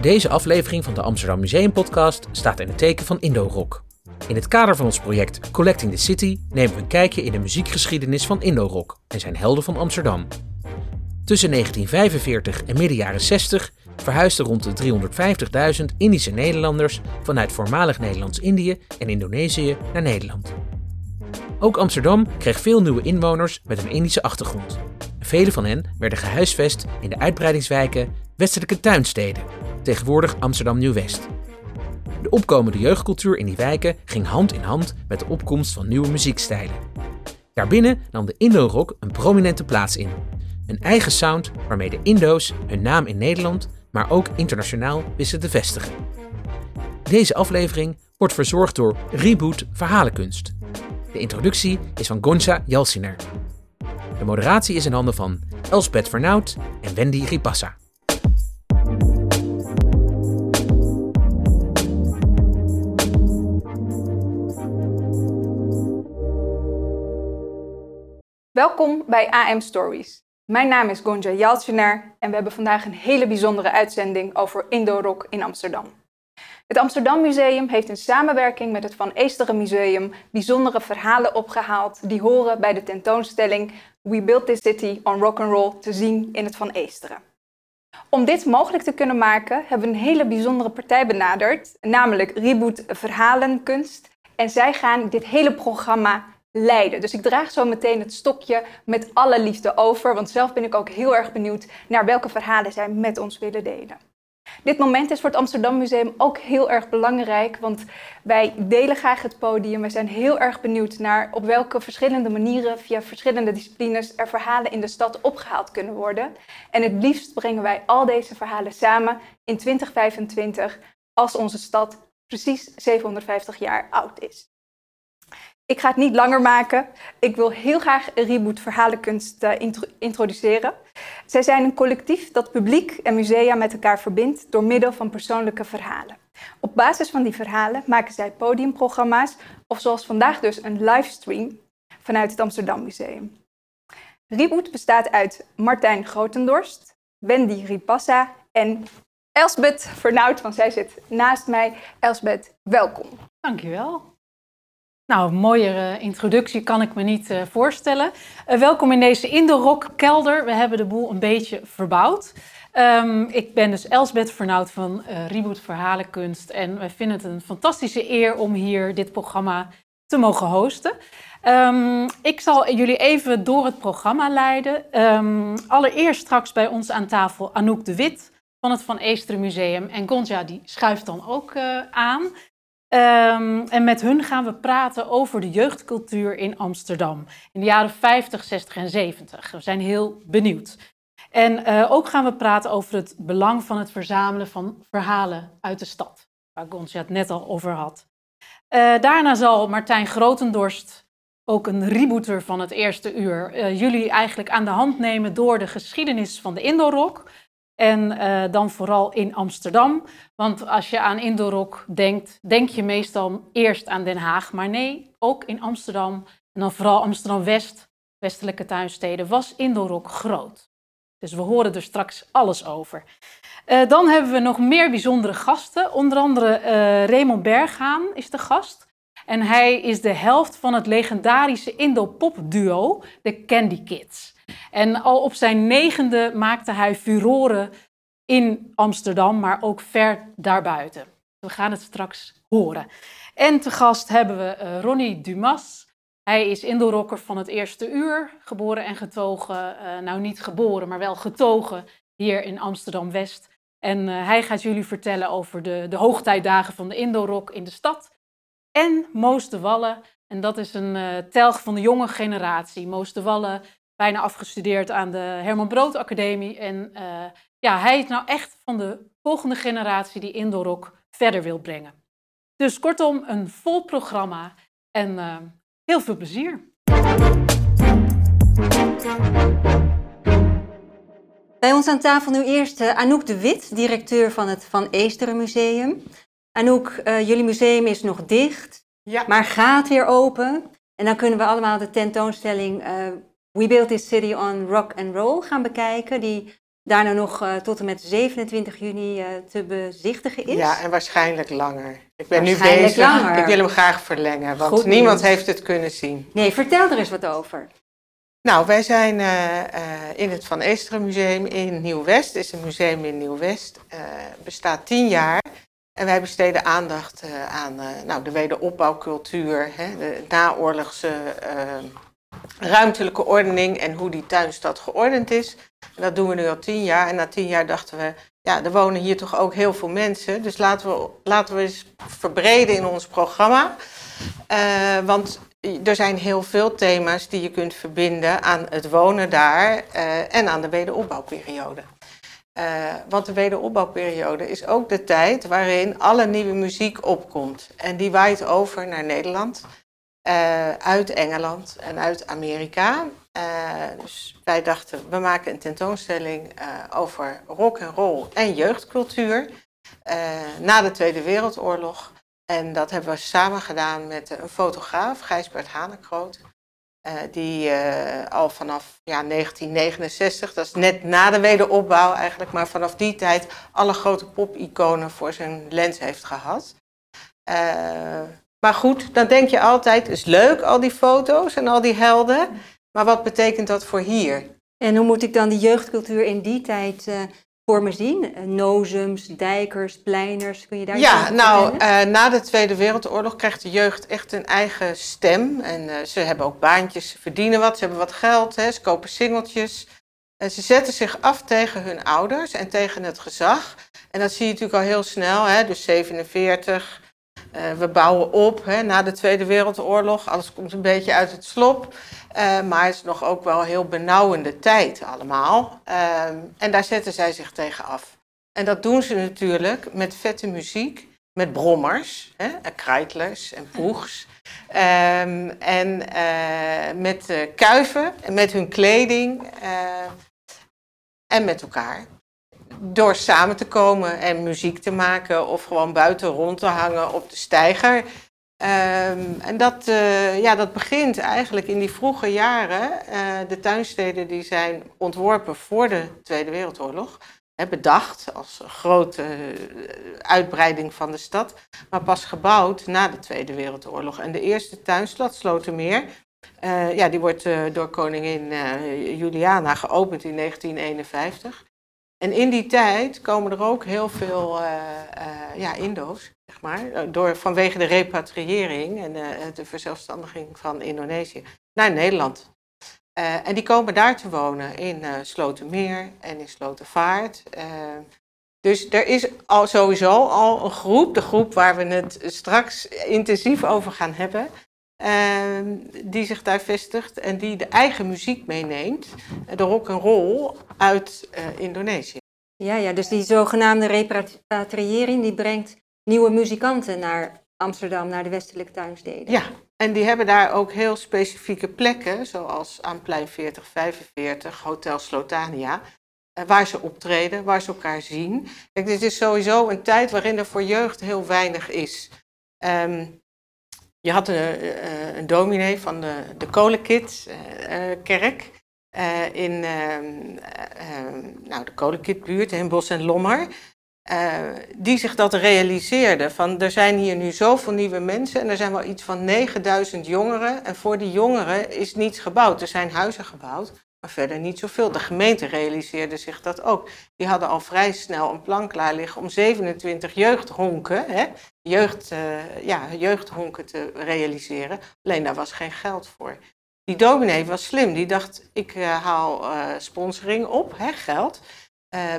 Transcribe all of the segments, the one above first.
Deze aflevering van de Amsterdam Museum Podcast staat in het teken van Indo-rock. In het kader van ons project Collecting the City nemen we een kijkje in de muziekgeschiedenis van Indo-rock en zijn helden van Amsterdam. Tussen 1945 en midden jaren 60 verhuisden rond de 350.000 Indische Nederlanders vanuit voormalig Nederlands-Indië en Indonesië naar Nederland. Ook Amsterdam kreeg veel nieuwe inwoners met een Indische achtergrond. Vele van hen werden gehuisvest in de uitbreidingswijken Westelijke Tuinsteden, tegenwoordig Amsterdam Nieuw-West. De opkomende jeugdcultuur in die wijken ging hand in hand met de opkomst van nieuwe muziekstijlen. Daarbinnen nam de Indo-rock een prominente plaats in. Een eigen sound waarmee de Indo's hun naam in Nederland, maar ook internationaal wisten te vestigen. Deze aflevering wordt verzorgd door Reboot Verhalenkunst. De introductie is van Gonza Jalsiner. De moderatie is in handen van Elsbeth Vernout en Wendy Ripassa. Welkom bij AM Stories. Mijn naam is Gonja Jaltjenaar en we hebben vandaag een hele bijzondere uitzending over Indo-rock in Amsterdam. Het Amsterdam Museum heeft in samenwerking met het Van Eesteren Museum bijzondere verhalen opgehaald die horen bij de tentoonstelling We Built This City on Rock and Roll te zien in het Van Eesteren. Om dit mogelijk te kunnen maken hebben we een hele bijzondere partij benaderd, namelijk Reboot Verhalenkunst. En zij gaan dit hele programma leiden. Dus ik draag zo meteen het stokje met alle liefde over, want zelf ben ik ook heel erg benieuwd naar welke verhalen zij met ons willen delen. Dit moment is voor het Amsterdam Museum ook heel erg belangrijk, want wij delen graag het podium. We zijn heel erg benieuwd naar op welke verschillende manieren, via verschillende disciplines, er verhalen in de stad opgehaald kunnen worden. En het liefst brengen wij al deze verhalen samen in 2025, als onze stad precies 750 jaar oud is. Ik ga het niet langer maken. Ik wil heel graag Reboot Verhalenkunst uh, introduceren. Zij zijn een collectief dat publiek en musea met elkaar verbindt door middel van persoonlijke verhalen. Op basis van die verhalen maken zij podiumprogramma's of zoals vandaag dus een livestream vanuit het Amsterdam Museum. Reboot bestaat uit Martijn Grotendorst, Wendy Ripassa en Elsbeth Vernout, want zij zit naast mij. Elsbeth, welkom. Dankjewel. Nou, een mooiere introductie kan ik me niet uh, voorstellen. Uh, welkom in deze Indo-rock kelder. We hebben de boel een beetje verbouwd. Um, ik ben dus Elsbeth Vernout van uh, Reboot Verhalenkunst. En wij vinden het een fantastische eer om hier dit programma te mogen hosten. Um, ik zal jullie even door het programma leiden. Um, allereerst straks bij ons aan tafel Anouk de Wit van het Van Eesteren Museum. En Gonja die schuift dan ook aan. Um, en met hun gaan we praten over de jeugdcultuur in Amsterdam in de jaren 50, 60 en 70. We zijn heel benieuwd. En uh, ook gaan we praten over het belang van het verzamelen van verhalen uit de stad, waar Gonsja het net al over had. Uh, daarna zal Martijn Grotendorst, ook een rebooter van het eerste uur, uh, jullie eigenlijk aan de hand nemen door de geschiedenis van de Indorok. En uh, dan vooral in Amsterdam. Want als je aan Indorok denkt, denk je meestal eerst aan Den Haag. Maar nee, ook in Amsterdam. En dan vooral Amsterdam-West, westelijke tuinsteden, was Indorok groot. Dus we horen er straks alles over. Uh, dan hebben we nog meer bijzondere gasten. Onder andere uh, Raymond Berghaan is de gast. En hij is de helft van het legendarische Indo-pop duo, de Candy Kids. En al op zijn negende maakte hij furoren in Amsterdam, maar ook ver daarbuiten. We gaan het straks horen. En te gast hebben we uh, Ronnie Dumas. Hij is Indorocker van het eerste uur, geboren en getogen. Uh, nou, niet geboren, maar wel getogen hier in Amsterdam-West. En uh, hij gaat jullie vertellen over de, de hoogtijdagen van de Indorok in de stad. En Moos de Wallen, en dat is een telg van de jonge generatie. Moos de Wallen bijna afgestudeerd aan de Herman Brood Academie. En uh, ja, hij is nou echt van de volgende generatie die Indorok verder wil brengen. Dus kortom, een vol programma en uh, heel veel plezier. Bij ons aan tafel nu eerst uh, Anouk de Wit, directeur van het Van Eesteren Museum. Anouk, jullie museum is nog dicht, ja. maar gaat weer open. En dan kunnen we allemaal de tentoonstelling We Built This City on Rock and Roll gaan bekijken. Die daarna nog uh, tot en met 27 juni uh, te bezichtigen is. Ja, en waarschijnlijk langer. Ik ben nu bezig. Langer. Ik wil hem graag verlengen, want Goed niemand nieuws. heeft het kunnen zien. Nee, vertel er eens wat over. Nou, wij zijn uh, in het Van Eesteren Museum in Nieuw-West. Het is een museum in Nieuw-West. bestaat tien jaar. En wij besteden aandacht aan nou, de wederopbouwcultuur, hè, de naoorlogse ruimtelijke ordening en hoe die tuinstad geordend is. En dat doen we nu al tien jaar. En na tien jaar dachten we, ja, er wonen hier toch ook heel veel mensen. Dus laten we, laten we eens verbreden in ons programma. Uh, want er zijn heel veel thema's die je kunt verbinden aan het wonen daar uh, en aan de wederopbouwperiode. Uh, want de wederopbouwperiode is ook de tijd waarin alle nieuwe muziek opkomt. En die waait over naar Nederland. Uh, uit Engeland en uit Amerika. Uh, dus wij dachten, we maken een tentoonstelling uh, over rock en roll en jeugdcultuur na de Tweede Wereldoorlog. En dat hebben we samen gedaan met een fotograaf, Gijsbert Hanekroot. die al vanaf ja, 1969, dat is net na de wederopbouw eigenlijk, maar vanaf die tijd alle grote pop-iconen voor zijn lens heeft gehad. Maar goed, dan denk je altijd, is leuk al die foto's en al die helden. Maar wat betekent dat voor hier? En hoe moet ik dan die jeugdcultuur in die tijd uh, voor me zien? Uh, Nozums, dijkers, pleiners, kun je daar Ja, nou, uh, na de Tweede Wereldoorlog krijgt de jeugd echt een eigen stem. En ze hebben ook baantjes, ze verdienen wat, ze hebben wat geld, hè, ze kopen singeltjes. En ze zetten zich af tegen hun ouders en tegen het gezag. En dat zie je natuurlijk al heel snel, hè, dus 47, uh, we bouwen op hè, na de Tweede Wereldoorlog. Alles komt een beetje uit het slop. Uh, maar het is nog ook wel een heel benauwende tijd allemaal. Uh, en daar zetten zij zich tegen af. En dat doen ze natuurlijk met vette muziek, met brommers, hè, krijtlers en poegs. Um, en met kuiven, met hun kleding en met elkaar door samen te komen en muziek te maken of gewoon buiten rond te hangen op de steiger. Um, en dat, uh, ja, dat begint eigenlijk in die vroege jaren. Uh, de tuinsteden die zijn ontworpen voor de Tweede Wereldoorlog. Bedacht als grote uh, uitbreiding van de stad. Maar pas gebouwd na de Tweede Wereldoorlog. En de eerste tuinstad, Slotermeer, ja, die wordt door koningin Juliana geopend in 1951. En in die tijd komen er ook heel veel uh, uh, ja, Indo's, zeg maar, eh, door, vanwege de repatriëring en de verzelfstandiging van Indonesië naar Nederland. en die komen daar te wonen in Slotermeer en in Slotervaart. dus er is al sowieso al een groep, de groep waar we het straks intensief over gaan hebben, die zich daar vestigt en die de eigen muziek meeneemt, de rock and roll uit uh, Indonesië. Ja, ja, dus die zogenaamde repatriëring die brengt nieuwe muzikanten naar Amsterdam, naar de westelijke tuinsteden. Ja, en die hebben daar ook heel specifieke plekken, zoals aan plein 4045, Hotel Slotania, eh, waar ze optreden, waar ze elkaar zien. Kijk, dit is sowieso een tijd waarin er voor jeugd heel weinig is. Um, je had een, uh, een dominee van de, de Kolenkidskerk uh, uh, in nou, de Kolenkitbuurt in Bos en Lommer. die zich dat realiseerde van er zijn hier nu zoveel nieuwe mensen en er zijn wel iets van 9000 jongeren en voor die jongeren is niets gebouwd. Er zijn huizen gebouwd, maar verder niet zoveel. De gemeente realiseerde zich dat ook. Die hadden al vrij snel een plan klaar liggen om 27 jeugdhonken, hè, jeugd, uh, ja, jeugdhonken te realiseren. Alleen daar was geen geld voor. Die dominee was slim. Die dacht, ik uh, haal uh, sponsoring op, hè, geld,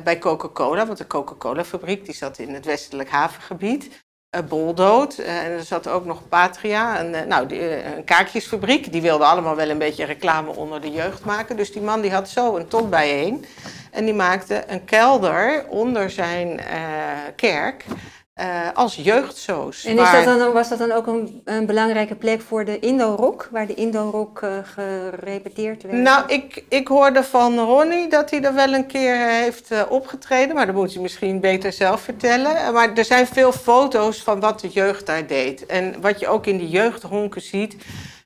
bij Coca-Cola. Want de Coca-Cola-fabriek die zat in het westelijk havengebied. Boldood. en er zat ook nog Patria, een, nou, die, een. Die wilden allemaal wel een beetje reclame onder de jeugd maken. Dus die man die had zo een ton bijeen. En die maakte een kelder onder zijn kerk. Uh, als jeugdsoos. En is dat dan, was dat dan ook een, een belangrijke plek voor de Indo-rock, waar de Indo-rock uh, gerepeteerd werd? Nou, ik, ik hoorde van Ronnie dat hij er wel een keer heeft uh, opgetreden, maar dat moet hij misschien beter zelf vertellen. Maar er zijn veel foto's van wat de jeugd daar deed. En wat je ook in die jeugdhonken ziet,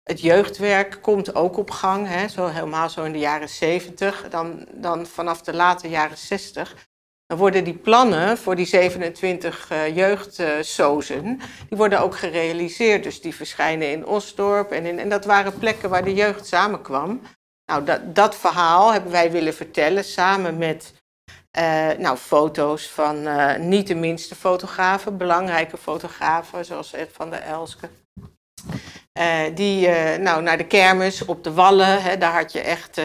het jeugdwerk komt ook op gang, hè, zo helemaal zo in de jaren 70. Dan, dan vanaf de late jaren 60 dan worden die plannen voor die 27 uh, jeugdsozen, die worden ook gerealiseerd. Dus die verschijnen in Osdorp en, in, en dat waren plekken waar de jeugd samenkwam. Nou, dat, dat verhaal hebben wij willen vertellen samen met uh, nou, foto's van niet de minste fotografen, belangrijke fotografen, zoals Ed van der Elske. Die nou, naar de kermis op de Wallen, hè, daar had je echt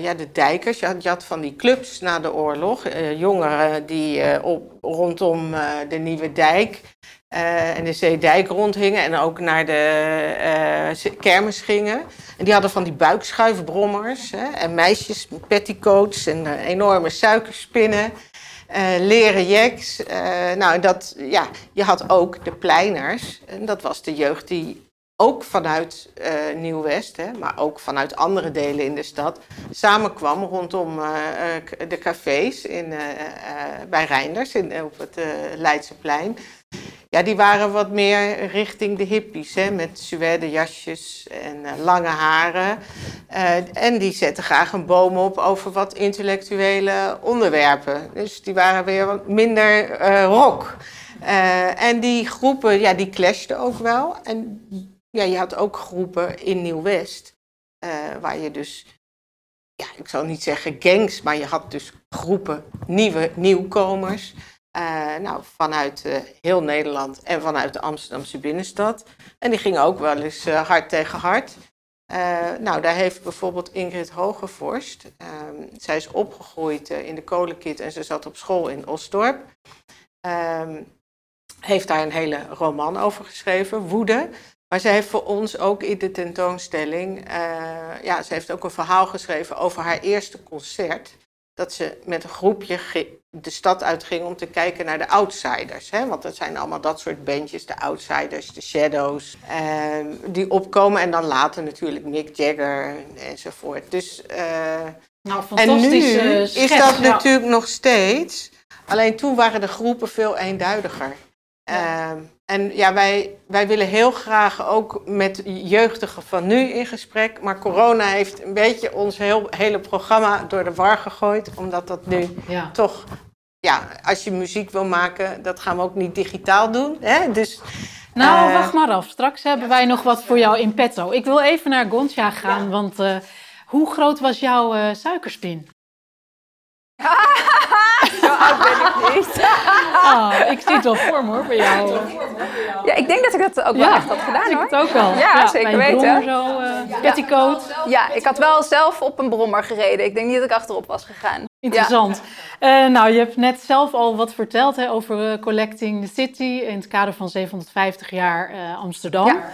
ja, de dijkers. Je had, van die clubs na de oorlog, jongeren die op, rondom de Nieuwe Dijk en de Zeedijk rondhingen en ook naar de kermis gingen. En die hadden van die buikschuifbrommers hè, en meisjes met petticoats en enorme suikerspinnen, leren jacks. nou, dat, ja, je had ook de pleiners en dat was de jeugd die ook vanuit Nieuw-West, maar ook vanuit andere delen in de stad, samenkwam rondom de cafés in, bij Reinders in, op het Leidseplein. Ja, die waren wat meer richting de hippies, hè, met suède jasjes en uh, lange haren. Uh, en die zetten graag een boom op over wat intellectuele onderwerpen. Dus die waren weer wat minder uh, rock. en die groepen, ja, die clashten ook wel. En ja, je had ook groepen in Nieuw-West, waar je dus ja, ik zal niet zeggen gangs, maar je had dus groepen nieuwe nieuwkomers. Uh, nou, vanuit uh, heel Nederland en vanuit de Amsterdamse binnenstad. En die gingen ook wel eens hard tegen hard. nou, daar heeft bijvoorbeeld Ingrid Hogevorst, ehm, zij is opgegroeid in de kolenkit en ze zat op school in Osdorp. Ehm, heeft daar een hele roman over geschreven, Woede. Maar ze heeft voor ons ook in de tentoonstelling, ja, ze heeft ook een verhaal geschreven over haar eerste concert dat ze met een groepje de stad uitging om te kijken naar de outsiders. Hè? Want dat zijn allemaal dat soort bandjes, de outsiders, de shadows, eh, die opkomen. En dan later natuurlijk Mick Jagger enzovoort. Dus, uh, nou, en nu is dat natuurlijk nog steeds. Alleen toen waren de groepen veel eenduidiger. Ja. En ja, wij, wij willen heel graag ook met jeugdigen van nu in gesprek. Maar corona heeft een beetje ons heel, hele programma door de war gegooid. Omdat dat nu ja. toch, ja, als je muziek wil maken, dat gaan we ook niet digitaal doen. Hè? Dus, nou, uh, wacht maar af. Straks hebben wij nog wat voor jou in petto. Ik wil even naar Gontja gaan, ja. want uh, hoe groot was jouw uh, suikerspin? Oud ben ik niet. Oh, ik zie het wel voor me hoor, bij jou. Ja, ik denk dat ik dat ook wel ja, echt had gedaan hoor. Ik het ook wel. Ja, ja zeker weten. zo, uh, petticoat. Ja, ik had wel zelf op een brommer gereden. Ik denk niet dat ik achterop was gegaan. Interessant. Ja. Uh, nou, je hebt net zelf al wat verteld hè, over uh, Collecting the City in het kader van 750 jaar Amsterdam. Ja.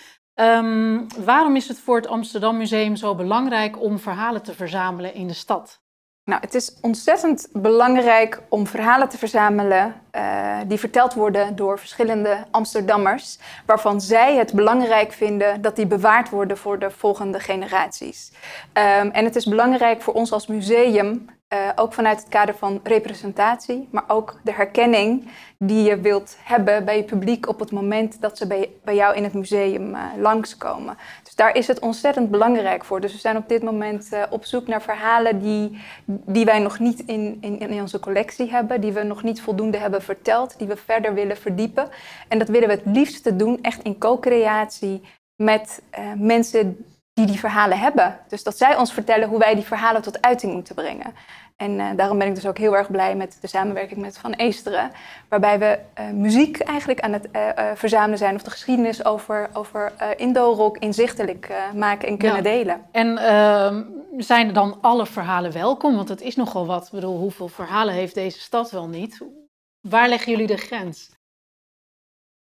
Um, waarom is het voor het Amsterdam Museum zo belangrijk om verhalen te verzamelen in de stad? Nou, het is ontzettend belangrijk om verhalen te verzamelen uh, die verteld worden door verschillende Amsterdammers, waarvan zij het belangrijk vinden dat die bewaard worden voor de volgende generaties. Um, en het is belangrijk voor ons als museum uh, ook vanuit het kader van representatie, maar ook de herkenning die je wilt hebben bij je publiek op het moment dat ze bij, bij jou in het museum uh, langskomen. Dus daar is het ontzettend belangrijk voor. Dus we zijn op dit moment uh, op zoek naar verhalen die, die wij nog niet in, in, in onze collectie hebben, die we nog niet voldoende hebben verteld, die we verder willen verdiepen. En dat willen we het liefste doen, echt in co-creatie met mensen die die verhalen hebben. Dus dat zij ons vertellen hoe wij die verhalen tot uiting moeten brengen. En uh, daarom ben ik dus ook heel erg blij met de samenwerking met Van Eesteren, waarbij we uh, muziek eigenlijk aan het uh, verzamelen zijn, of de geschiedenis over, over Indo-rock inzichtelijk maken en kunnen ja. delen. En ehm, zijn er dan alle verhalen welkom? Want het is nogal wat. Ik bedoel, hoeveel verhalen heeft deze stad wel niet? Waar leggen jullie de grens?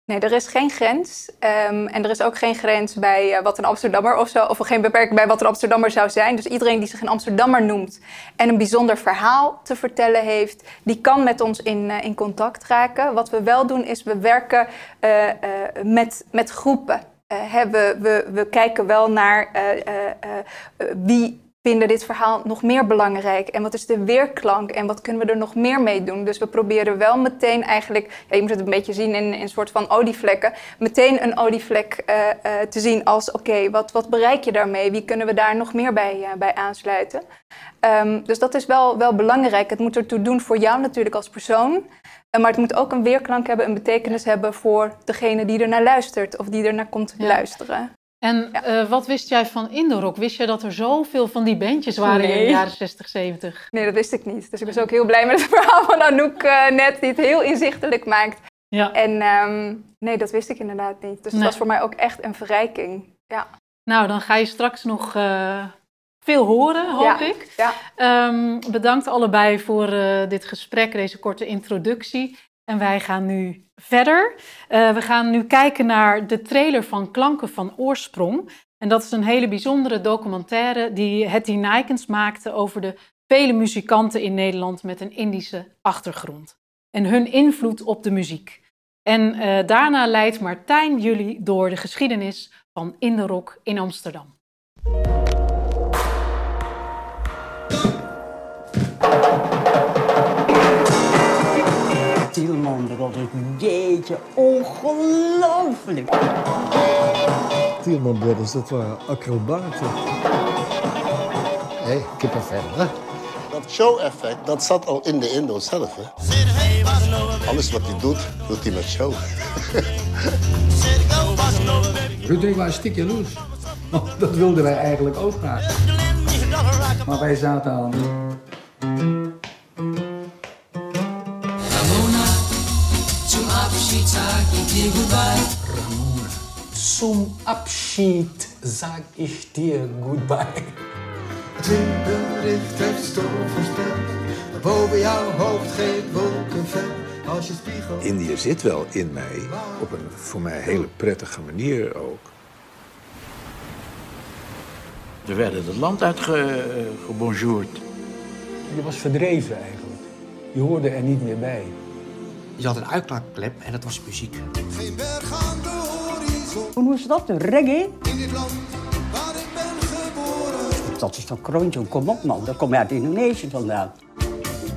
Nee, er is geen grens. Um, en er is ook geen grens bij uh, wat een Amsterdammer of zo, of geen beperking bij wat een Amsterdammer zou zijn. Dus iedereen die zich een Amsterdammer noemt en een bijzonder verhaal te vertellen heeft, die kan met ons in, uh, in contact raken. Wat we wel doen is we werken uh, met, met groepen. We, we, we kijken wel naar wie vinden dit verhaal nog meer belangrijk? En wat is de weerklank? En wat kunnen we er nog meer mee doen? Dus we proberen wel meteen eigenlijk, ja, je moet het een beetje zien in, in een soort van olievlekken, meteen een olievlek uh, uh, te zien als, oké, wat, wat bereik je daarmee? Wie kunnen we daar nog meer bij, uh, bij aansluiten? Um, dus dat is wel, wel belangrijk. Het moet ertoe doen voor jou natuurlijk als persoon. Maar het moet ook een weerklank hebben, een betekenis hebben voor degene die er naar luistert of die er naar komt ja. luisteren. En ja. uh, wat wist jij van Indorok? Wist jij dat er zoveel van die bandjes waren nee. in de jaren 60, 70? Nee, dat wist ik niet. Dus ik was ook heel blij met het verhaal van Anouk uh, net, die het heel inzichtelijk maakt. Ja. En um, nee, dat wist ik inderdaad niet. Dus nee. het was voor mij ook echt een verrijking. Ja. Nou, dan ga je straks nog uh, veel horen, hoop ja. ik. Ja. Um, bedankt allebei voor dit gesprek, deze korte introductie. En wij gaan nu verder. Uh, we gaan nu kijken naar de trailer van Klanken van Oorsprong. En dat is een hele bijzondere documentaire die Hetty Nijkens maakte over de vele muzikanten in Nederland met een Indische achtergrond. En hun invloed op de muziek. En uh, daarna leidt Martijn jullie door de geschiedenis van Inderok in Amsterdam. Tielman Brothers. Jeetje, ongelooflijk. Tielman Brothers, dat waren acrobaten. Hé, hey, kippenvel, hè? Dat show-effect, dat zat al in de Indo zelf, hè? Alles wat hij doet, doet hij met show. Ruud en was stik jaloers. Dat wilden wij eigenlijk ook graag. Maar wij zaten aan... Ramona, zum Abschied sag ich dir goodbye. Twinkelricht heeft storm voorspeld. Boven jouw hoofd geen wolkenvel. Als je spiegel... Indië zit wel in mij, op een voor mij hele prettige manier ook. We werden het land uitgebonjourd. Je was verdreven eigenlijk. Je hoorde er niet meer bij. Je had een uitlaatklep en dat was muziek. Geen berg aan de horizon. Hoe noemen ze dat? Een reggae? In dit land waar ik ben geboren. Dat is toch kroontje, kom op man, dat komt uit Indonesië vandaan.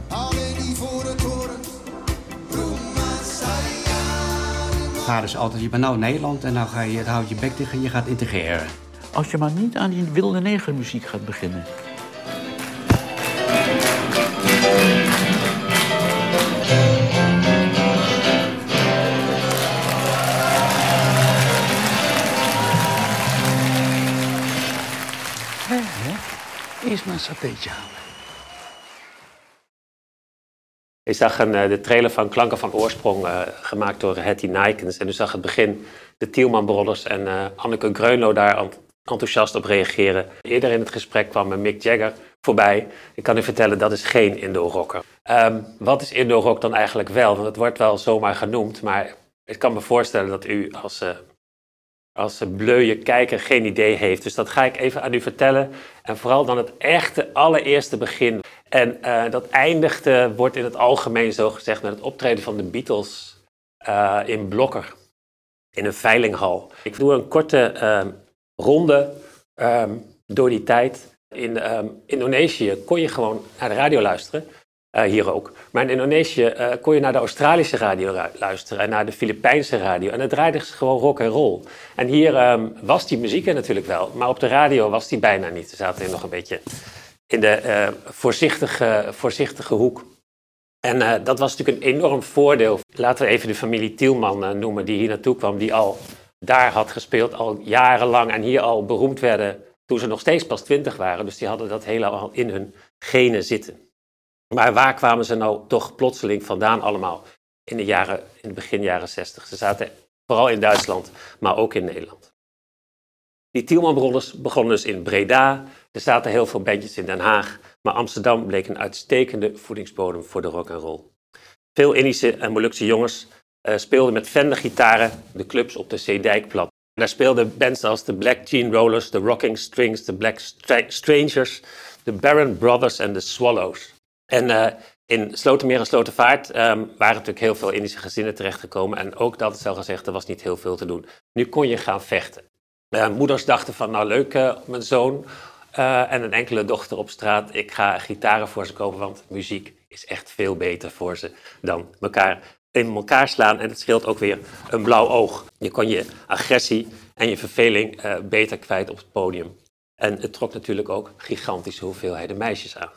Alleen niet voor het horen. Vader is altijd, je bent nou in Nederland en nou ga je, dan houd je bek dicht en je gaat integreren. Als je maar niet aan die wilde negermuziek gaat beginnen. Eerst maar een. Ik zag een, de trailer van Klanken van Oorsprong uh, gemaakt door Hetty Nijkens. En u zag het begin de Tielman Brothers en uh, Anneke Greunlo daar enthousiast op reageren. Eerder in het gesprek kwam Mick Jagger voorbij. Ik kan u vertellen, dat is geen Indo-rocker. Um, wat is Indo-rock dan eigenlijk wel? Want het wordt wel zomaar genoemd, maar ik kan me voorstellen dat u als, als bleuye kijker geen idee heeft. Dus dat ga ik even aan u vertellen. En vooral dan het echte, allereerste begin. En uh, dat eindigde, wordt in het algemeen zo gezegd, met het optreden van de Beatles uh, in Blokker. In een veilinghal. Ik doe een korte uh, ronde um, door die tijd. In um, Indonesië kon je gewoon naar de radio luisteren. Uh, hier ook. Maar in Indonesië uh, kon je naar de Australische radio luisteren en naar de Filipijnse radio. En het draaide gewoon rock en roll. En hier um, was die muziek er natuurlijk wel, maar op de radio was die bijna niet. Ze zaten nog een beetje in de uh, voorzichtige, voorzichtige hoek. En dat was natuurlijk een enorm voordeel. Laten we even de familie Tielman noemen, die hier naartoe kwam, die al daar had gespeeld, al jarenlang en hier al beroemd werden toen ze nog steeds pas twintig waren. Dus die hadden dat hele al in hun genen zitten. Maar waar kwamen ze nou toch plotseling vandaan allemaal in de, jaren, in de begin jaren zestig? Ze zaten vooral in Duitsland, maar ook in Nederland. Die Tielman Brothers begonnen dus in Breda. Er zaten heel veel bandjes in Den Haag. Maar Amsterdam bleek een uitstekende voedingsbodem voor de rock and roll. Veel Indische en Molukse jongens uh, speelden met Fender-gitaren de clubs op de Zeedijkplat. Daar speelden bands als de Black Jean Rollers, de Rocking Strings, de Black Stra Strangers, de Barron Brothers en de Swallows. En uh, in Slotermeer en Slotervaart um, waren natuurlijk heel veel Indische gezinnen terechtgekomen. En ook dat is al gezegd, er was niet heel veel te doen. Nu kon je gaan vechten. Uh, moeders dachten van, nou leuk, uh, mijn zoon eh, en een enkele dochter op straat. Ik ga gitaren voor ze kopen, want muziek is echt veel beter voor ze dan elkaar in elkaar slaan. En het scheelt ook weer een blauw oog. Je kan je agressie en je verveling eh, beter kwijt op het podium. En het trok natuurlijk ook gigantische hoeveelheden meisjes aan.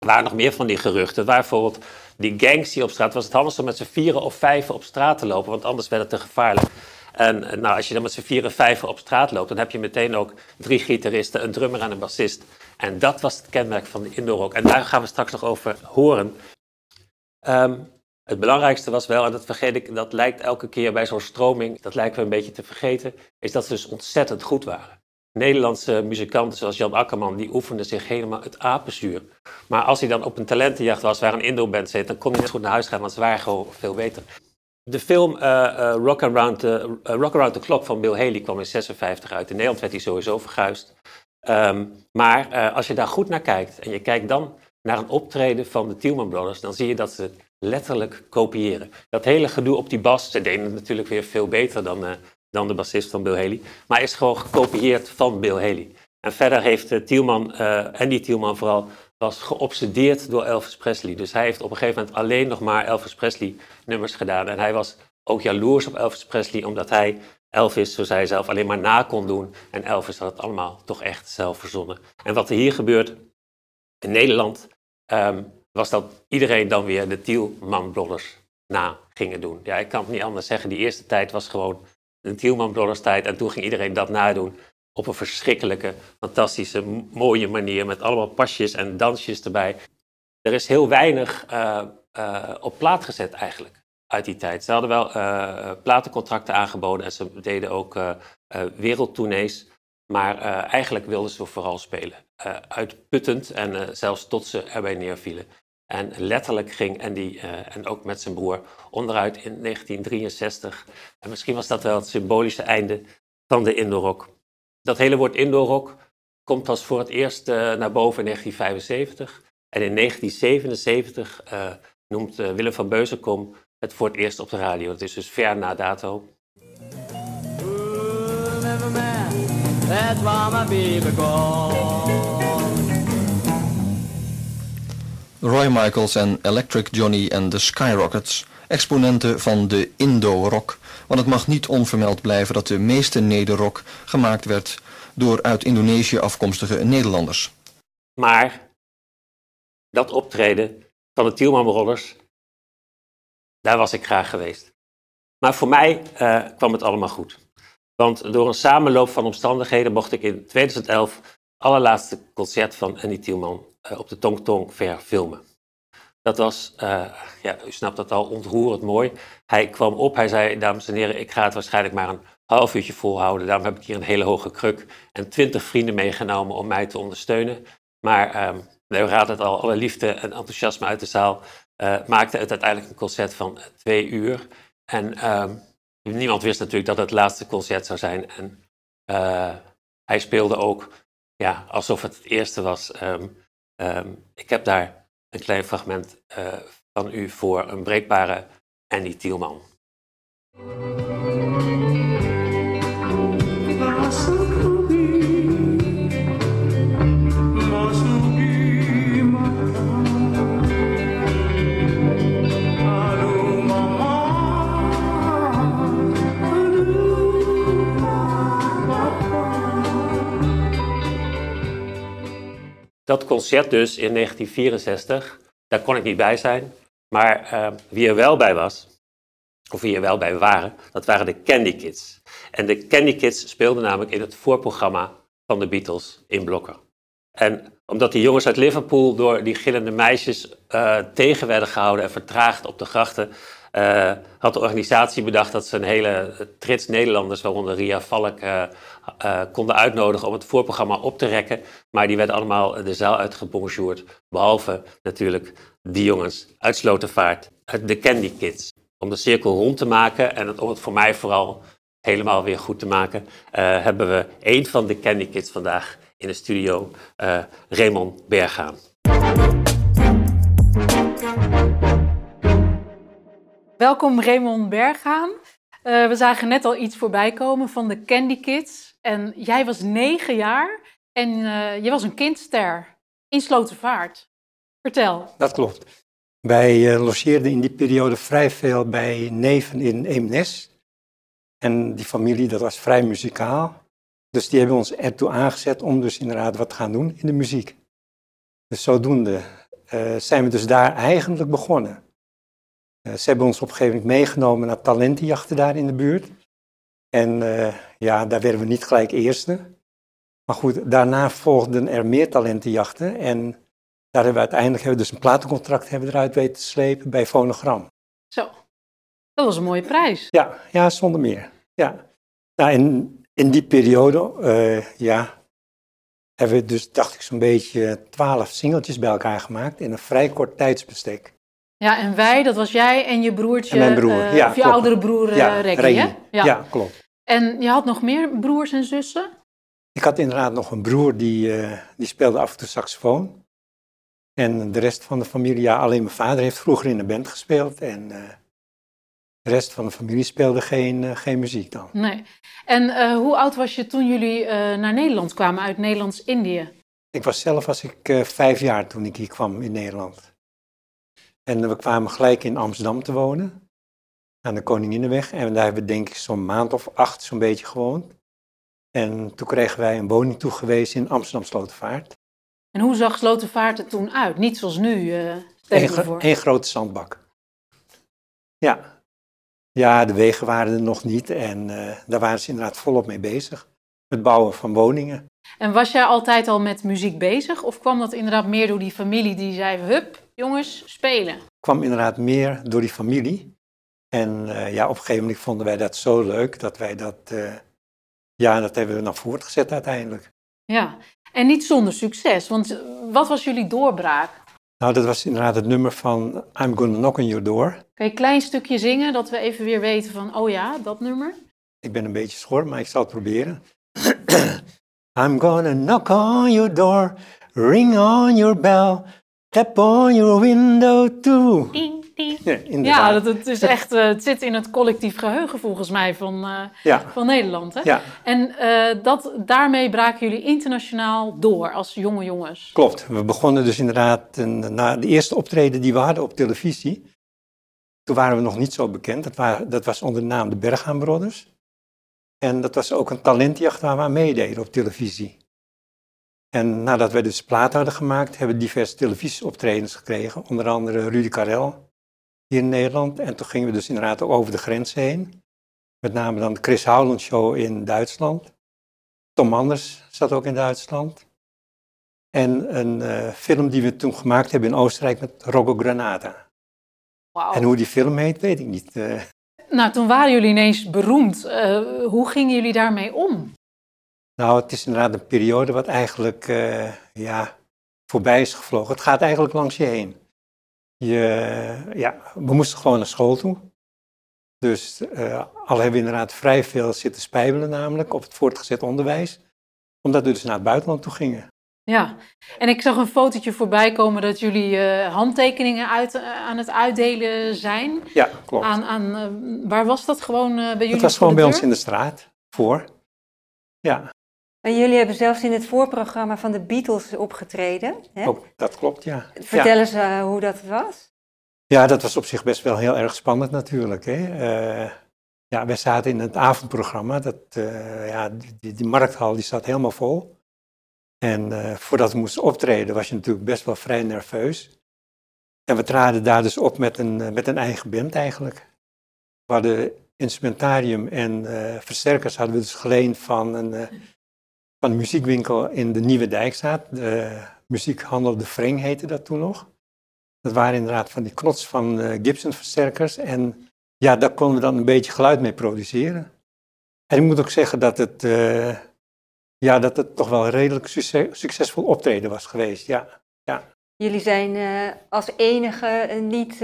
Er waren nog meer van die geruchten. Waar bijvoorbeeld die gangs die op straat was het handig om met z'n vieren of vijven op straat te lopen, want anders werd het te gevaarlijk. En eh, nou, als je dan met z'n vieren, vijven op straat loopt, dan heb je meteen ook drie gitaristen, een drummer en een bassist. En dat was het kenmerk van de indoor rock. En daar gaan we straks nog over horen. Ehm, het belangrijkste was wel, en dat vergeet ik, dat lijkt elke keer bij zo'n stroming, dat lijken we een beetje te vergeten, is dat ze dus ontzettend goed waren. Nederlandse muzikanten zoals Jan Akkerman, die oefenden zich helemaal het apenzuur. Maar als hij dan op een talentenjacht was waar een Indo-band zit, dan kon hij net goed naar huis gaan, want ze waren gewoon veel beter. De film uh, uh, Rock, Around the, uh, Rock Around the Clock van Bill Haley kwam in 56 uit. In Nederland werd hij sowieso verguisd. Um, maar als je daar goed naar kijkt en je kijkt dan naar een optreden van de Tielman Brothers, dan zie je dat ze letterlijk kopiëren. Dat hele gedoe op die bas, ze deden het natuurlijk weer veel beter dan, dan de bassist van Bill Haley, maar is gewoon gekopieerd van Bill Haley. En verder heeft Tielman, Andy Tielman vooral, was geobsedeerd door Elvis Presley. Dus hij heeft op een gegeven moment alleen nog maar Elvis Presley nummers gedaan. En hij was ook jaloers op Elvis Presley, omdat hij Elvis, zo zei hij zelf, alleen maar na kon doen. En Elvis had het allemaal toch echt zelf verzonnen. En wat er hier gebeurt in Nederland, um, was dat iedereen dan weer de Tielman Brothers na gingen doen. Ja, ik kan het niet anders zeggen. Die eerste tijd was gewoon de Tielman Brothers tijd. En toen ging iedereen dat nadoen op een verschrikkelijke, fantastische, mooie manier. Met allemaal pasjes en dansjes erbij. Er is heel weinig uh, uh, op plaat gezet eigenlijk uit die tijd. Ze hadden wel uh, platencontracten aangeboden en ze deden ook wereldtournees. Maar eigenlijk wilden ze vooral spelen. uitputtend en zelfs tot ze erbij neervielen. En letterlijk ging Andy, en ook met zijn broer, onderuit in 1963. En misschien was dat wel het symbolische einde van de Indorok. Dat hele woord indoor rock komt pas voor het eerst uh, naar boven in 1975. En in 1977 uh, noemt uh, Willem van Beuzenkom het voor het eerst op de radio. Dat is dus ver na dato. Roy Michaels en Electric Johnny en de Skyrockets, exponenten van de Indo-rock want het mag niet onvermeld blijven dat de meeste nederrock gemaakt werd door uit Indonesië afkomstige Nederlanders. Maar dat optreden van de Tielman Brothers, daar was ik graag geweest. Maar voor mij uh, kwam het allemaal goed. Want door een samenloop van omstandigheden mocht ik in 2011 allerlaatste concert van Andy Tielman op de Tong Tong verfilmen. Dat was, uh, ja, u snapt dat al, ontroerend mooi. Hij kwam op, hij zei, dames en heren, ik ga het waarschijnlijk maar een half uurtje volhouden. Daarom heb ik hier een hele hoge kruk en twintig vrienden meegenomen om mij te ondersteunen. Maar um, we raad het al, alle liefde en enthousiasme uit de zaal uh, maakte het uiteindelijk een concert van twee uur. En um, niemand wist natuurlijk dat het laatste concert zou zijn. En hij speelde ook ja, alsof het het eerste was. Um, ik heb daar een klein fragment uh, van u voor een breekbare Andy Tielman. Dat concert dus in 1964, daar kon ik niet bij zijn. Maar uh, wie er wel bij was, of wie er wel bij waren, dat waren de Candy Kids. En de Candy Kids speelden namelijk in het voorprogramma van de Beatles in Blokker. En omdat die jongens uit Liverpool door die gillende meisjes uh, tegen werden gehouden en vertraagd op de grachten, uh, had de organisatie bedacht dat ze een hele trits Nederlanders, waaronder Ria Valk, uh, uh, konden uitnodigen om het voorprogramma op te rekken. Maar die werden allemaal de zaal uitgebonjourd. Behalve natuurlijk die jongens uit Slotervaart, de Candy Kids. Om de cirkel rond te maken en om het voor mij vooral helemaal weer goed te maken, hebben we een van de Candy Kids vandaag in de studio, Raymond Bergaan. Welkom Raymond Berghaan. Uh, we zagen net al iets voorbij komen van de Candy Kids. En jij was negen jaar En eh, je was een kindster in Slotervaart. Vertel. Dat klopt. Wij uh, logeerden in die periode vrij veel bij neven in Eemnes. En die familie, dat was vrij muzikaal. Dus die hebben ons ertoe aangezet om dus inderdaad wat te gaan doen in de muziek. Dus zodoende zijn we dus daar eigenlijk begonnen. Uh, ze hebben ons op een gegeven moment meegenomen naar talentenjachten daar in de buurt. En uh, ja, daar werden we niet gelijk eerste. Maar goed, daarna volgden er meer talentenjachten. En daar hebben we uiteindelijk hebben we dus een platencontract hebben eruit weten te slepen bij Fonogram. Zo, dat was een mooie prijs. Ja, ja zonder meer. Ja. Nou, en in die periode, uh, ja, hebben we dus, dacht ik, zo'n beetje twaalf singeltjes bij elkaar gemaakt in een vrij kort tijdsbestek. Ja, en wij, dat was jij en je broertje, en mijn broer, uh, ja, of je klopt. oudere broer ja, Reggie, Reggie. hè? Ja. ja, klopt. En je had nog meer broers en zussen? Ik had inderdaad nog een broer die, uh, die speelde af en toe saxofoon. En de rest van de familie, ja, alleen mijn vader heeft vroeger in een band gespeeld. En uh, de rest van de familie speelde geen, geen muziek dan. Nee. En hoe oud was je toen jullie naar Nederland kwamen uit Nederlands-Indië? Ik was zelf was ik vijf jaar toen ik hier kwam in Nederland. En we kwamen gelijk in Amsterdam te wonen. Aan de Koninginnenweg. En daar hebben we denk ik zo'n maand of acht zo'n beetje gewoond. En toen kregen wij een woning toegewezen in Amsterdam Slotervaart. En hoe zag Slotervaart er toen uit? Niet zoals nu, uh, Eén gro grote zandbak. Ja. Ja, de wegen waren er nog niet en uh, daar waren ze inderdaad volop mee bezig. Het bouwen van woningen. En was jij altijd al met muziek bezig? Of kwam dat inderdaad meer door die familie die zei, hup, jongens, spelen? kwam inderdaad meer door die familie. En uh, ja, op een gegeven moment vonden wij dat zo leuk dat wij dat, uh, ja, dat hebben we dan voortgezet uiteindelijk. Ja, en niet zonder succes, want wat was jullie doorbraak? Nou, dat was inderdaad het nummer van I'm Gonna Knock on Your Door. Kan je een klein stukje zingen, dat we even weer weten van, oh ja, dat nummer? Ik ben een beetje schor, maar ik zal het proberen. I'm gonna knock on your door, ring on your bell, tap on your window too. Ding, ding. Ja, ja dat, het, is echt, uh, het zit in het collectief geheugen volgens mij van, uh, ja. van Nederland. Hè? Ja. En uh, dat, daarmee braken jullie internationaal door als jonge jongens. Klopt. We begonnen dus inderdaad een, na de eerste optreden die we hadden op televisie. Toen waren we nog niet zo bekend. Dat, waren, dat was onder de naam de Berghaan Brothers. En dat was ook een talentjacht waar we aan meededen op televisie. En nadat we dus plaat hadden gemaakt, hebben we diverse televisieoptredens gekregen. Onder andere Rudy Karel hier in Nederland. En toen gingen we dus inderdaad ook over de grens heen. Met name dan de Chris Howland Show in Duitsland. Tom Anders zat ook in Duitsland. En een uh, film die we toen gemaakt hebben in Oostenrijk met Rocco Granata. Wow. En hoe die film heet, weet ik niet. Uh, nou, toen waren jullie ineens beroemd. Uh, hoe gingen jullie daarmee om? Nou, het is inderdaad een periode wat eigenlijk uh, ja, voorbij is gevlogen. Het gaat eigenlijk langs je heen. Je, ja, we moesten gewoon naar school toe. Dus uh, al hebben we inderdaad vrij veel zitten spijbelen namelijk op het voortgezet onderwijs. Omdat we dus naar het buitenland toe gingen. Ja, en ik zag een fotootje voorbij komen dat jullie uh, handtekeningen uit, uh, aan het uitdelen zijn. Ja, klopt. Aan, aan, uh, waar was dat gewoon bij jullie? Dat was gewoon bij ons in de straat, voor. Ja. En jullie hebben zelfs in het voorprogramma van de Beatles opgetreden. Hè? Ook, dat klopt, ja. Vertel ja. eens uh, hoe dat was. Ja, dat was op zich best wel heel erg spannend natuurlijk. Hè? Uh, ja, wij zaten in het avondprogramma. Dat, uh, ja, die, die, markthal die zat helemaal vol. En voordat we moesten optreden was je natuurlijk best wel vrij nerveus. En we traden daar dus op met een, met een eigen band eigenlijk. We hadden instrumentarium en versterkers hadden we dus geleend van een van de muziekwinkel in de Nieuwe Dijkstraat. De muziekhandel De Vreng heette dat toen nog. Dat waren inderdaad van die knots van uh, Gibson versterkers. En ja, daar konden we dan een beetje geluid mee produceren. En ik moet ook zeggen dat het, uh, ja, dat het toch wel redelijk succes, succesvol optreden was geweest. Ja, ja. Jullie zijn uh, als enige niet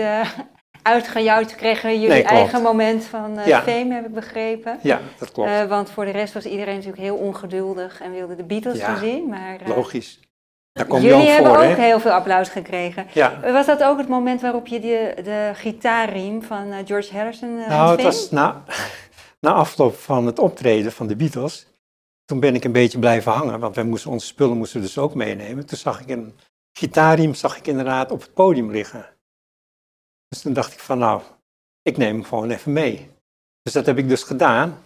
uitgejouwd kregen jullie nee, eigen moment van uh, ja. fame, heb ik begrepen. Ja, dat klopt. Uh, want voor de rest was iedereen natuurlijk heel ongeduldig en wilde de Beatles ja, zien. Maar, uh, logisch. Daar kom jullie je hebben voor, ook heel veel applaus gekregen. Ja. Was dat ook het moment waarop je de, de gitaarriem van George Harrison Nou, ontving? het was na, na afloop van het optreden van de Beatles. toen ben ik een beetje blijven hangen, want wij moesten, onze spullen moesten we dus ook meenemen. Toen zag ik een gitaarriem zag ik inderdaad op het podium liggen. Dus toen dacht ik van nou, ik neem hem gewoon even mee. Dus dat heb ik dus gedaan.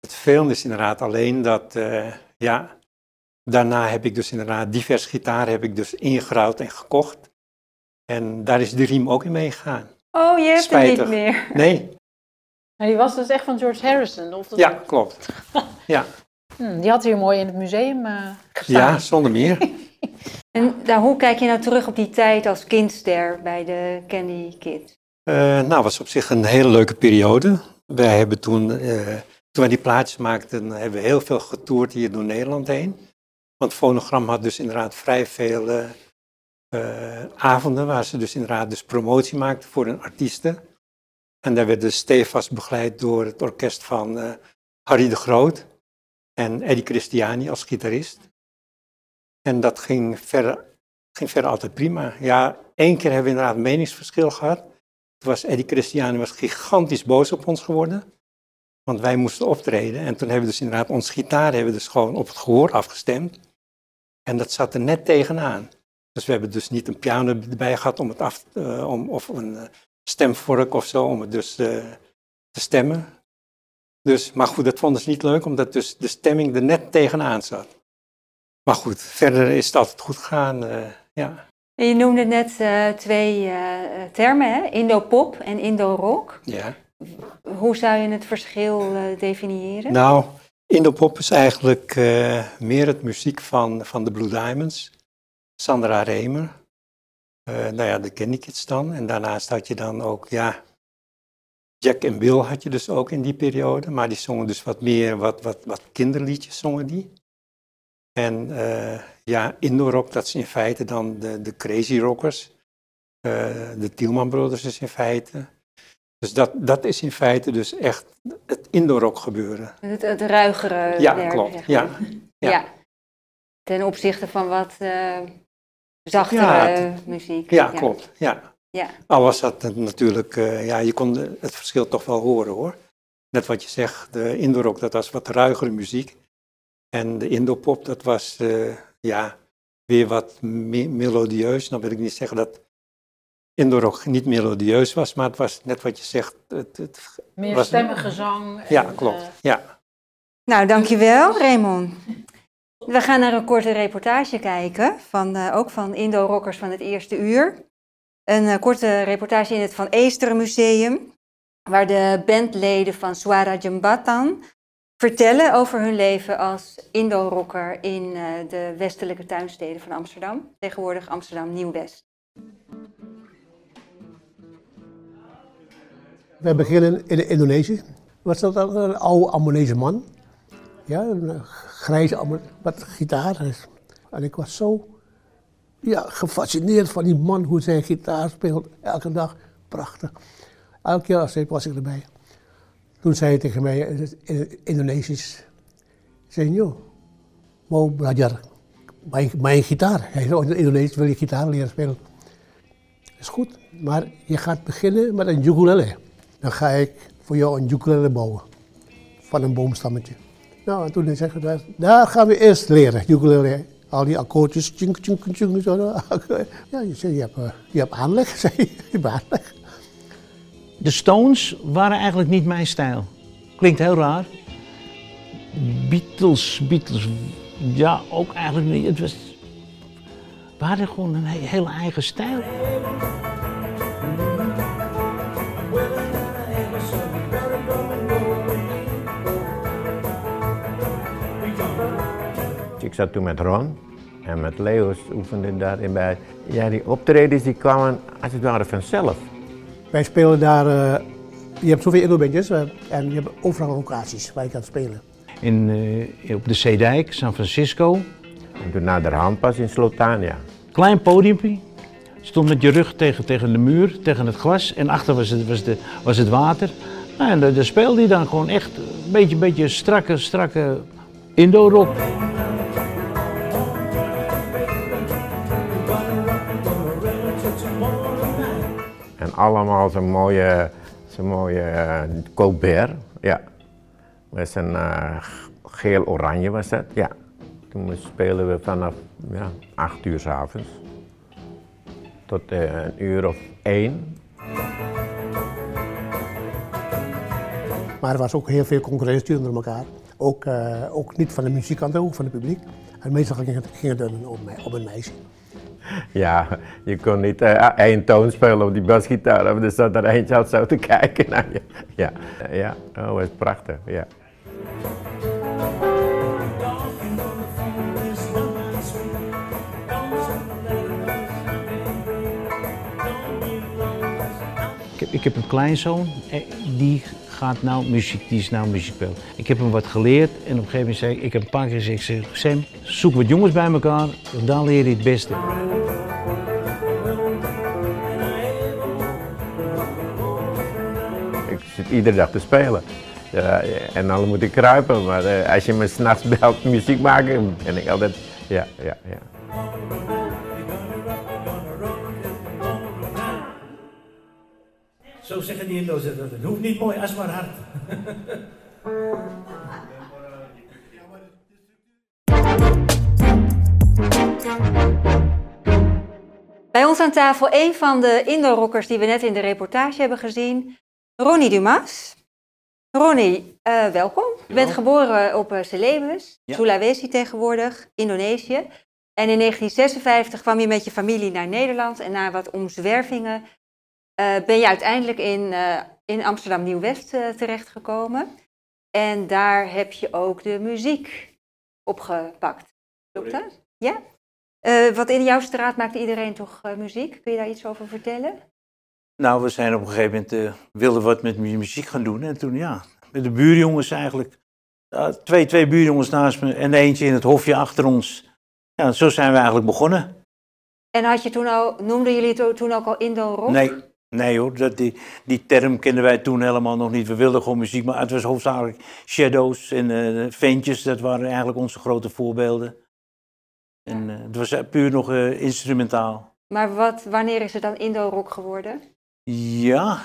Het vervelende is inderdaad alleen dat, uh, ja, daarna heb ik dus inderdaad divers gitaar heb ik dus ingeruild en gekocht. En daar is de riem ook in meegegaan. Oh, je hebt Spijtig. hem niet meer. Nee, En die was dus echt van George Harrison? Of dat ja, klopt. Ja, Hm, die had hier mooi in het museum eh gestaan. ja zonder meer. En nou, hoe kijk je nou terug op die tijd als kindster bij de Candy Kids? Eh, nou, was op zich een hele leuke periode. Wij hebben toen, eh, toen wij die plaatjes maakten, hebben we heel veel getoerd hier door Nederland heen. Want Fonogram had dus inderdaad vrij veel eh, avonden waar ze dus inderdaad dus promotie maakten voor hun artiesten. En daar werd dus stevast begeleid door het orkest van Harry de Groot en Eddie Christiani als gitarist. En dat ging verder, ging verder altijd prima. Ja, één keer hebben we inderdaad een meningsverschil gehad. Toen was Eddie Christiani was gigantisch boos op ons geworden. Want wij moesten optreden. En toen hebben we dus inderdaad ons gitaar hebben dus gewoon op het gehoor afgestemd. En dat zat er net tegenaan. Dus we hebben dus niet een piano erbij gehad om het af, eh, om, of een eh, stemvork of zo, om het dus eh, te stemmen. Dus, maar goed, dat vonden ze niet leuk, omdat dus de stemming er net tegenaan zat. Maar goed, verder is het altijd goed gegaan, eh, ja. Je noemde net eh, twee eh, termen, hè? Indo-pop en Indo-rock. ja. Hoe zou je het verschil definiëren? Nou, Indopop is eigenlijk meer het muziek van, van de Blue Diamonds. Sandra Remer. Nou ja, de Candy Kids dan. En daarnaast had je dan ook, ja, Jack en Bill had je dus ook in die periode. Maar die zongen dus wat meer, wat, wat, wat kinderliedjes zongen die. En eh, ja, Indorok, dat is in feite dan de, de Crazy Rockers. Eh, de Tielman Brothers is in feite. Dus dat, dat is in feite dus echt het Indorok gebeuren. Het, het ruigere Ja, werk, klopt. zeg Ja. maar. Ja. Ja. Ten opzichte van wat eh zachtere Ja, het- muziek. Ja, klopt. Ja. Ja. Al was dat natuurlijk, ja, je kon het verschil toch wel horen hoor. Net wat je zegt, de Indorok dat was wat ruigere muziek. En de Indopop dat was, eh, ja, weer wat me- melodieus. Dan wil ik niet zeggen dat Indorok niet melodieus was, maar het was net wat je zegt. Het, het Meer was- stemmige zang. en, Ja, eh, klopt. Ja. Nou, dankjewel, Raymond. We gaan naar een korte reportage kijken, van, eh, ook van Indo-rockers van het eerste uur. Een eh, korte reportage in het Van Eesteren Museum, waar de bandleden van Swara Jambatan vertellen over hun leven als Indo-rocker in eh, de westelijke tuinsteden van Amsterdam, tegenwoordig Amsterdam Nieuw-West. We beginnen in Indonesië. Was dat dan een oude Ammonese man? Ja, een grijze Ammo- met gitaar. En ik was zo ja, gefascineerd van die man, hoe zijn gitaar speelt. Elke dag, prachtig. Elke keer als ik was ik erbij. Toen zei hij tegen mij in in het Indonesisch, Senor, mau belajar mijn, mijn gitaar. Hij zei, oh, in Indonesisch wil je gitaar leren spelen. is goed, maar je gaat beginnen met een ukulele. Dan ga ik voor jou een ukulele bouwen. Van een boomstammetje. Nou, en toen zei ik, daar, gaan we eerst leren, ukulele. Al die akkoordjes, tjink, tjink, tjink, zo. Ja, je, zei, hebt, eh, je hebt aanleg, zei je. Je hebt aanleg. De Stones waren eigenlijk niet mijn stijl. Klinkt heel raar. Beatles, Beatles, ja, ook eigenlijk niet. Het was, we hadden gewoon een he- hele eigen stijl. Ik zat toen met Ron en met Leo's oefende daarin bij. Ja, die optredens die kwamen als het ware vanzelf. Wij spelen daar, eh, je hebt zoveel Indo-bandjes eh, en je hebt overal locaties waar je kan spelen. In, eh, op de Zeedijk, San Francisco. En toen naderhand pas in Slotania. Klein podiumpje. Stond met je rug tegen, tegen de muur, tegen het glas. En achter was het, was de, was het water. Nou, en daar daar speelde hij dan gewoon echt een beetje, beetje strakke, strakke Indo-rock. Allemaal zo'n mooie, zo'n mooie eh, Colbert. Ja. Met zijn eh, geel-oranje was dat, ja. Toen spelen we vanaf ja, 8 uur s avonds tot uh, een uur of één. Maar er was ook heel veel concurrentie onder elkaar. Ook, ook niet van de muzikanten, ook van het publiek. En meestal ging het, ging om, een meisje. Ja, je kon niet uh, één toon spelen op die basgitaar. Er zat er eentje al zo te kijken naar je. Ja, ja. oh, is prachtig, ja. Ik heb, ik heb een kleinzoon, eh, die gaat nou muziek, die is nou muziek. Ik heb hem wat geleerd en op een gegeven moment zei ik, heb een paar keer zeg, Sam, zoek wat jongens bij elkaar, dan leer je het beste. Ik zit iedere dag te spelen. Ja, en dan moet ik kruipen, maar uh, als je me s'nachts belt muziek maken, ben ik altijd, ja, ja, ja. Zo zeggen die Indo's dat het hoeft niet mooi, als maar hard. Bij ons aan tafel een van de Indo-rockers die we net in de reportage hebben gezien, Ronnie Dumas. Ronnie, uh, welkom. Je bent geboren op uh, Celebes, ja. Sulawesi tegenwoordig, Indonesië. En in 1956 kwam je met je familie naar Nederland en na wat omzwervingen ben je uiteindelijk in, in Amsterdam Nieuw-West terechtgekomen. En daar heb je ook de muziek opgepakt. Klopt dat? Ja? wat in jouw straat maakt iedereen toch muziek? Kun je daar iets over vertellen? Nou, we zijn op een gegeven moment, uh, wilden wat met muziek gaan doen. En toen, ja, met de buurjongens eigenlijk. Uh, twee, twee buurjongens naast me en eentje in het hofje achter ons. Ja, zo zijn we eigenlijk begonnen. En had je toen al, noemden jullie toen ook al Indo-rock? Nee, nee hoor, dat, die, die term kenden wij toen helemaal nog niet. We wilden gewoon muziek, maar het was hoofdzakelijk Shadows en uh, Ventjes. Dat waren eigenlijk onze grote voorbeelden. En uh, het was puur nog uh, instrumentaal. Maar wat, wanneer is het dan Indo-rock geworden? Ja,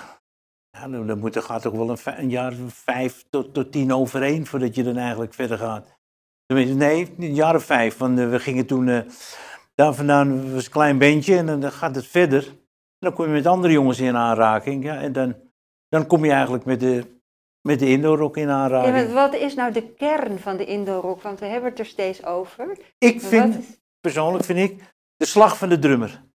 ja dan, dan moet, er gaat toch wel een, een jaar vijf tot, tot tien overheen voordat je dan eigenlijk verder gaat. Nee, een jaar of vijf. Want we gingen toen, daar vandaan was een klein bandje en dan gaat het verder. Dan kom je met andere jongens in aanraking. Ja, en dan, dan kom je eigenlijk met de, met de Indo-rock in aanraking. Ja, wat is nou de kern van de Indo-rock? Want we hebben het er steeds over. Ik vind, is... persoonlijk vind ik, de slag van de drummer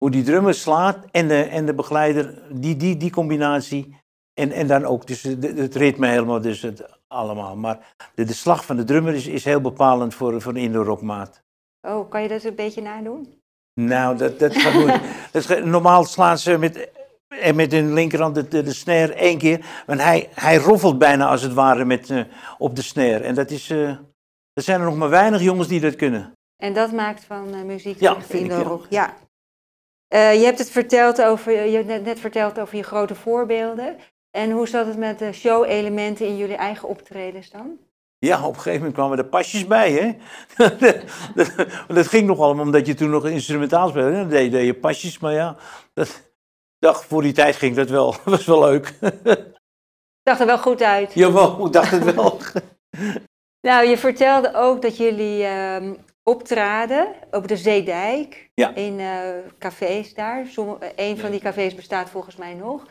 hoe die drummer slaat en de, en de begeleider, die, die, die combinatie. En, en dan ook dus het, het ritme helemaal, dus het allemaal. Maar de, de slag van de drummer is, is heel bepalend voor, voor een Indo-rockmaat. Oh, kan je dat een beetje nadoen? Nou, dat, dat gaat goed. dat is, normaal slaan ze met, en met hun linkerhand de, de, de snare één keer. Want hij, hij roffelt bijna als het ware met, uh, op de snare. En dat is, uh, er zijn er nog maar weinig jongens die dat kunnen. En dat maakt van uh, muziek ja, Indo-rock. Ja. Je hebt het verteld over, je hebt net, net verteld over je grote voorbeelden. En hoe zat het met de show-elementen in jullie eigen optredens dan? Ja, op een gegeven moment kwamen er pasjes bij, hè. dat ging nog allemaal omdat je toen nog instrumentaal speelde. Dan deed, deed je pasjes, maar ja, dat, dacht, voor die tijd ging dat wel. Dat was wel leuk. Zag er wel goed uit. Jawel, ik dacht het wel. nou, je vertelde ook dat jullie uh, optraden op de Zeedijk. Ja. In uh, cafés daar. Sommige, een van die cafés bestaat volgens mij nog.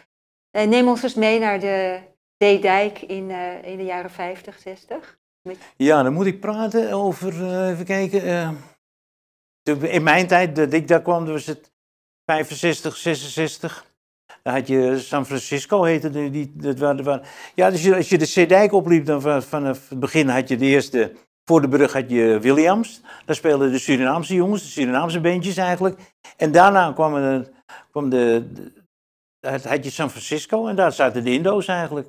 Uh, neem ons eens mee naar de Zeedijk in, in de jaren 50, 60. Ja, dan moet ik praten over, even kijken. in mijn tijd, dat ik daar kwam, was het 65, 66. Dan had je San Francisco, heette die. dat waren, ja, dus als je de Zeedijk opliep, dan vanaf het begin had je de eerste voor de brug had je Williams. Daar speelden de Surinaamse jongens, de Surinaamse bandjes eigenlijk. En daarna kwam, er, kwam de, de, had je San Francisco en daar zaten de Indo's eigenlijk.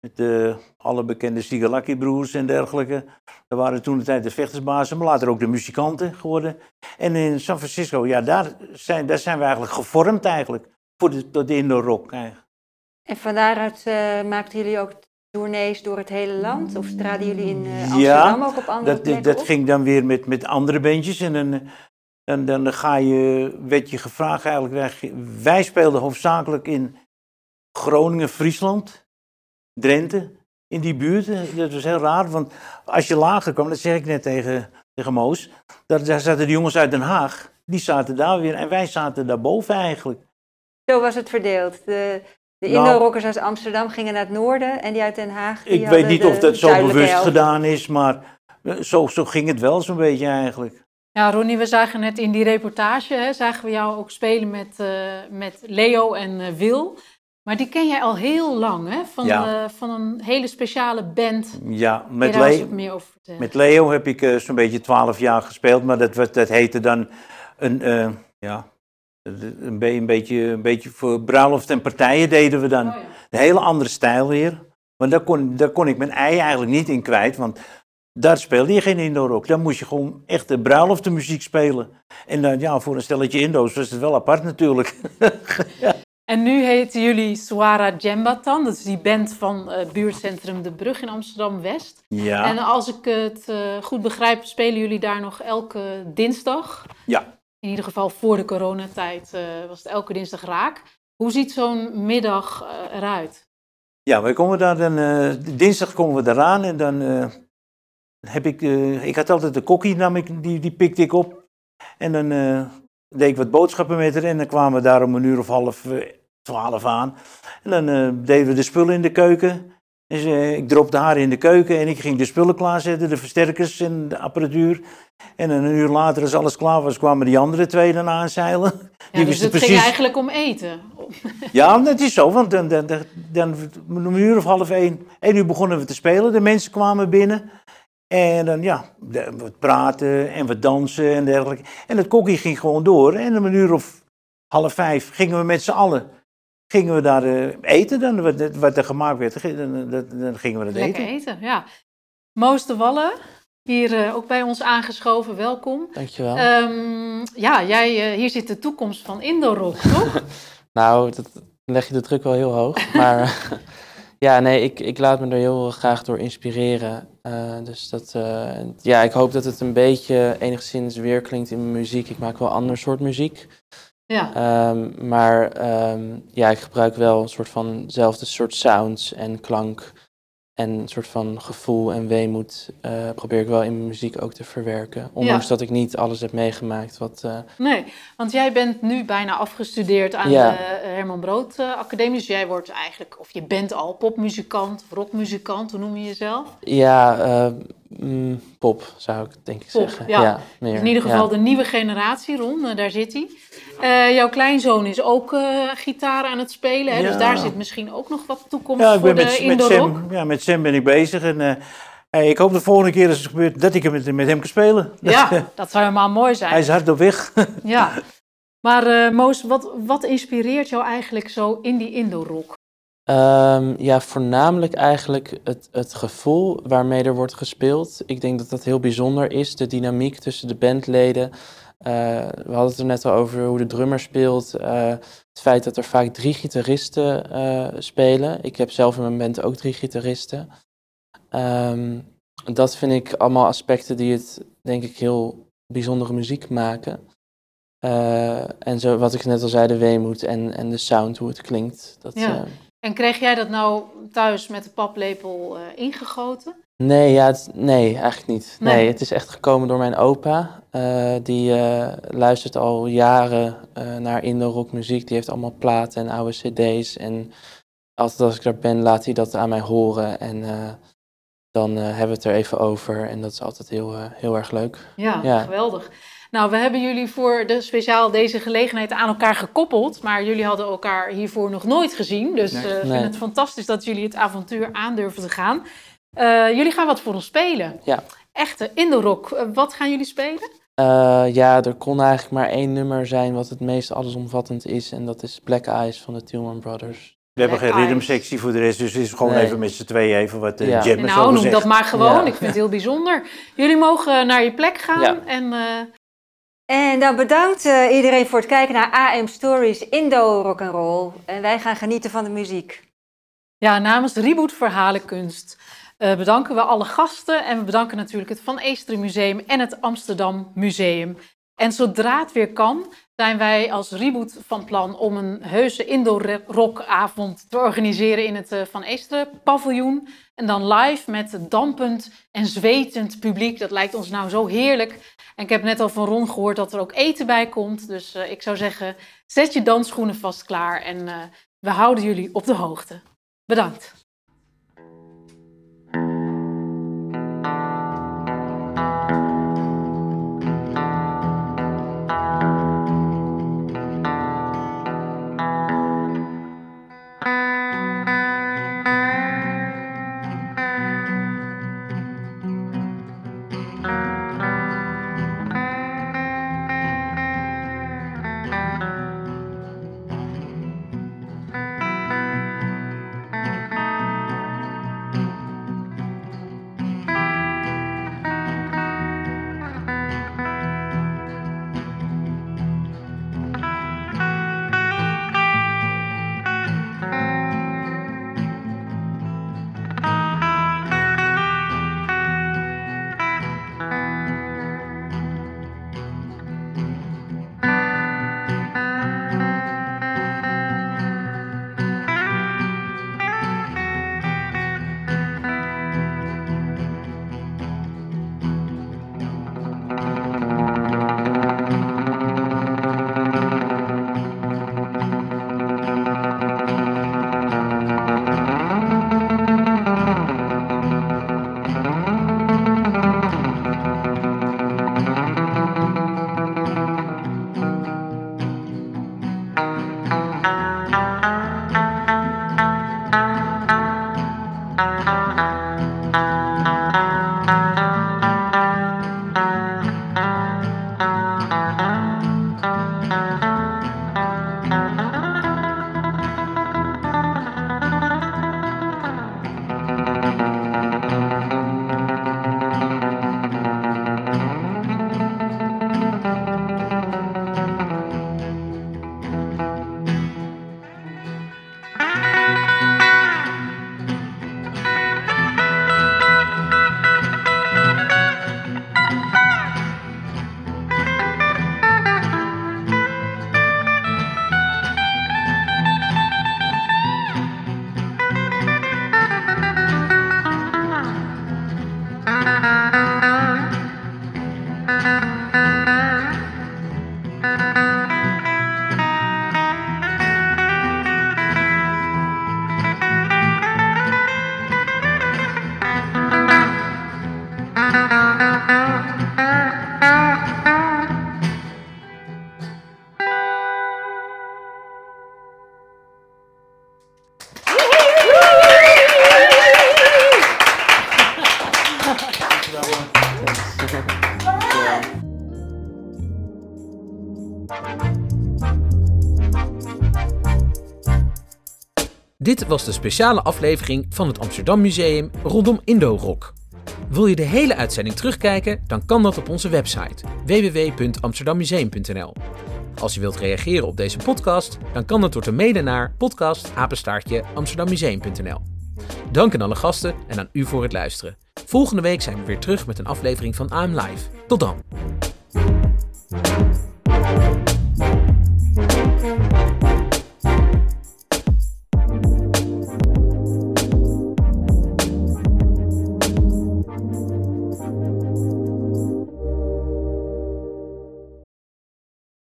Met de, alle bekende Sigalaki broers en dergelijke. Dat waren toen de tijd de vechtersbazen, maar later ook de muzikanten geworden. En in San Francisco, ja, daar zijn, daar zijn we eigenlijk gevormd eigenlijk. Voor de, de Indo-rock eigenlijk. En van daaruit uh, maakten jullie ook tournees door het hele land? Of traden jullie in uh, Amsterdam ja, ook op andere dat, plekken dat op? ging dan weer met, met andere bandjes. En dan, dan, dan ga je, werd je gevraagd eigenlijk. Wij, wij speelden hoofdzakelijk in Groningen, Friesland, Drenthe. in die buurt. Eh, Dat was heel raar, want als je lager kwam, dat zeg ik net tegen, tegen Moos, daar, daar zaten de jongens uit Den Haag, die zaten daar weer en wij zaten daarboven eigenlijk. Zo was het verdeeld. De, de Nou- Indo-rockers uit Amsterdam gingen naar het noorden en die uit Den Haag. die Ik weet niet of dat zo bewust helft. gedaan is, maar eh, zo, zo ging het wel zo'n beetje eigenlijk. Ja, Ronnie, we zagen net in die reportage, hè, zagen we jou ook spelen met, eh, met Leo en eh, Wil. Maar die ken jij al heel lang, hè? Van, Ja. van een hele speciale band. Ja, met, daar eens Le- wat meer over met Leo heb ik eh, zo'n beetje twaalf jaar gespeeld, maar dat, was- dat heette dan een, eh, ja, een, een, beetje, een beetje voor bruiloft en partijen deden we dan. Een hele andere stijl weer. Maar daar kon, daar kon ik mijn ei eigenlijk niet in kwijt, want daar speelde je geen Indo-rock. Daar moest je gewoon echt de bruiloftenmuziek spelen. En dan, ja, voor een stelletje Indo's was het wel apart natuurlijk. En nu heten jullie Swara Jambatan. Dat is die band van eh, buurtcentrum De Brug in Amsterdam-West. Ja. En als ik het eh, goed begrijp, spelen jullie daar nog elke dinsdag. Ja. In ieder geval voor de coronatijd eh, was het elke dinsdag raak. Hoe ziet zo'n middag eruit? Ja, wij komen daar dan, dinsdag komen we eraan en dan heb ik, ik had altijd de kokkie, nam ik, die, die pikte ik op. En dan deed ik wat boodschappen met haar en dan kwamen we daar om een uur of half twaalf aan. En dan eh, deden we de spullen in de keuken. Dus, eh, ik dropte haar in de keuken en ik ging de spullen klaarzetten, de versterkers en de apparatuur. En een uur later, als alles klaar was, kwamen die andere twee dan aanzeilen. Ja, dus het ging eigenlijk om eten. Ja, dat is zo, want dan, dan, dan, dan, om een uur of half één, één uur begonnen we te spelen. De mensen kwamen binnen en dan ja, wat praten en wat dansen en dergelijke. En het kokkie ging gewoon door en om een uur of half vijf gingen we met z'n allen gingen we daar eh, eten dan, wat, wat er gemaakt werd. Dan, dan, dan gingen we dat Lekker eten. eten, ja. Moos de Wallen, hier eh, ook bij ons aangeschoven, welkom. Dankjewel. Ehm, ja, jij, eh, hier zit de toekomst van Indorock, toch? Nou, dat leg je de druk wel heel hoog. Maar ja, nee, ik, ik laat me er heel graag door inspireren. Eh, dus dat, eh, ja, ik hoop dat het een beetje enigszins weerklinkt in mijn muziek. Ik maak wel ander soort muziek. Ja. Ehm, maar ehm, ja, ik gebruik wel een soort van dezelfde soort sounds en klank. En een soort van gevoel en weemoed eh, probeer ik wel in mijn muziek ook te verwerken. Ondanks dat ik niet alles heb meegemaakt wat... eh, Nee, want jij bent nu bijna afgestudeerd aan Ja. de Herman Brood eh, Academie. Dus jij wordt eigenlijk, of je bent al popmuzikant, of rockmuzikant, hoe noem je jezelf? Ja, eh, mm, pop zou ik denk ik Pop, zeggen. ja. meer, Dus in ieder geval ja. de nieuwe generatie, Ron, eh, daar zit hij. Eh, jouw kleinzoon is ook eh, gitaar aan het spelen, hè? dus daar zit misschien ook nog wat toekomst Ja, ik voor ben de met, met. Sam, ja, met Sam ben ik bezig en eh, hey, ik hoop de volgende keer als het gebeurt dat ik met, met hem kan spelen. Ja, dat zou helemaal mooi zijn. Hij is hard op weg. Ja, maar eh, Moos, wat, wat inspireert jou eigenlijk zo in die Indo-rock? Ehm, ja, voornamelijk eigenlijk het, het gevoel waarmee er wordt gespeeld. Ik denk dat dat heel bijzonder is, de dynamiek tussen de bandleden. Eh, we hadden het er net al over hoe de drummer speelt. eh, het feit dat er vaak drie gitaristen eh, spelen. Ik heb zelf in mijn band ook drie gitaristen. Ehm, dat vind ik allemaal aspecten die het, denk ik, heel bijzondere muziek maken. En zo, wat ik net al zei, de weemoed en, en de sound, hoe het klinkt. Dat, Ja. En kreeg jij dat nou thuis met de paplepel eh, ingegoten? Nee, ja, het- nee, eigenlijk niet. Nee. Nee. het is echt gekomen door mijn opa. Eh, die eh, luistert al jaren naar Indo-rock muziek. Die heeft allemaal platen en oude cd's. En altijd als ik daar ben, laat hij dat aan mij horen. En dan hebben we het er even over. En dat is altijd heel, heel erg leuk. Ja, geweldig. Nou, we hebben jullie voor de, speciaal deze gelegenheid aan elkaar gekoppeld. Maar jullie hadden elkaar hiervoor nog nooit gezien. Dus Nee. eh, ik Nee. vind het fantastisch dat jullie het avontuur aandurven te gaan. Eh, jullie gaan wat voor ons spelen. Ja. Echte Indo-rock. Eh, wat gaan jullie spelen? Eh, ja, er kon eigenlijk maar één nummer zijn wat het meest allesomvattend is. En dat is Black Eyes van de Tillman Brothers. We hebben geen ritmesectie voor de rest, dus het is gewoon Nee. even met z'n tweeën even wat uh, Ja. jammers nou, noem dat maar gewoon. Ja. Ik vind het heel bijzonder. Jullie mogen naar je plek gaan. Ja. En eh, En dan bedankt eh, iedereen voor het kijken naar AM Stories Indo Rock'n'Roll. En wij gaan genieten van de muziek. Ja, namens Reboot Verhalenkunst eh, bedanken we alle gasten. En we bedanken natuurlijk het Van Eesteren Museum en het Amsterdam Museum. En zodra het weer kan, zijn wij als Reboot van plan om een heuse Indo-rockavond te organiseren in het uh, Van Eesteren paviljoen. En dan live met dampend en zwetend publiek. Dat lijkt ons nou zo heerlijk. En ik heb net al van Ron gehoord dat er ook eten bij komt. Dus uh, ik zou zeggen, zet je dansschoenen vast klaar en uh, we houden jullie op de hoogte. Bedankt. Was de speciale aflevering van het Amsterdam Museum rondom Indo-rock. Wil je de hele uitzending terugkijken? Dan kan dat op onze website www.amsterdammuseum.nl. Als je wilt reageren op deze podcast, dan kan dat door te mailen naar podcast@amsterdammuseum.nl. Dank aan alle gasten en aan u voor het luisteren. Volgende week zijn we weer terug met een aflevering van I'm Live. Tot dan!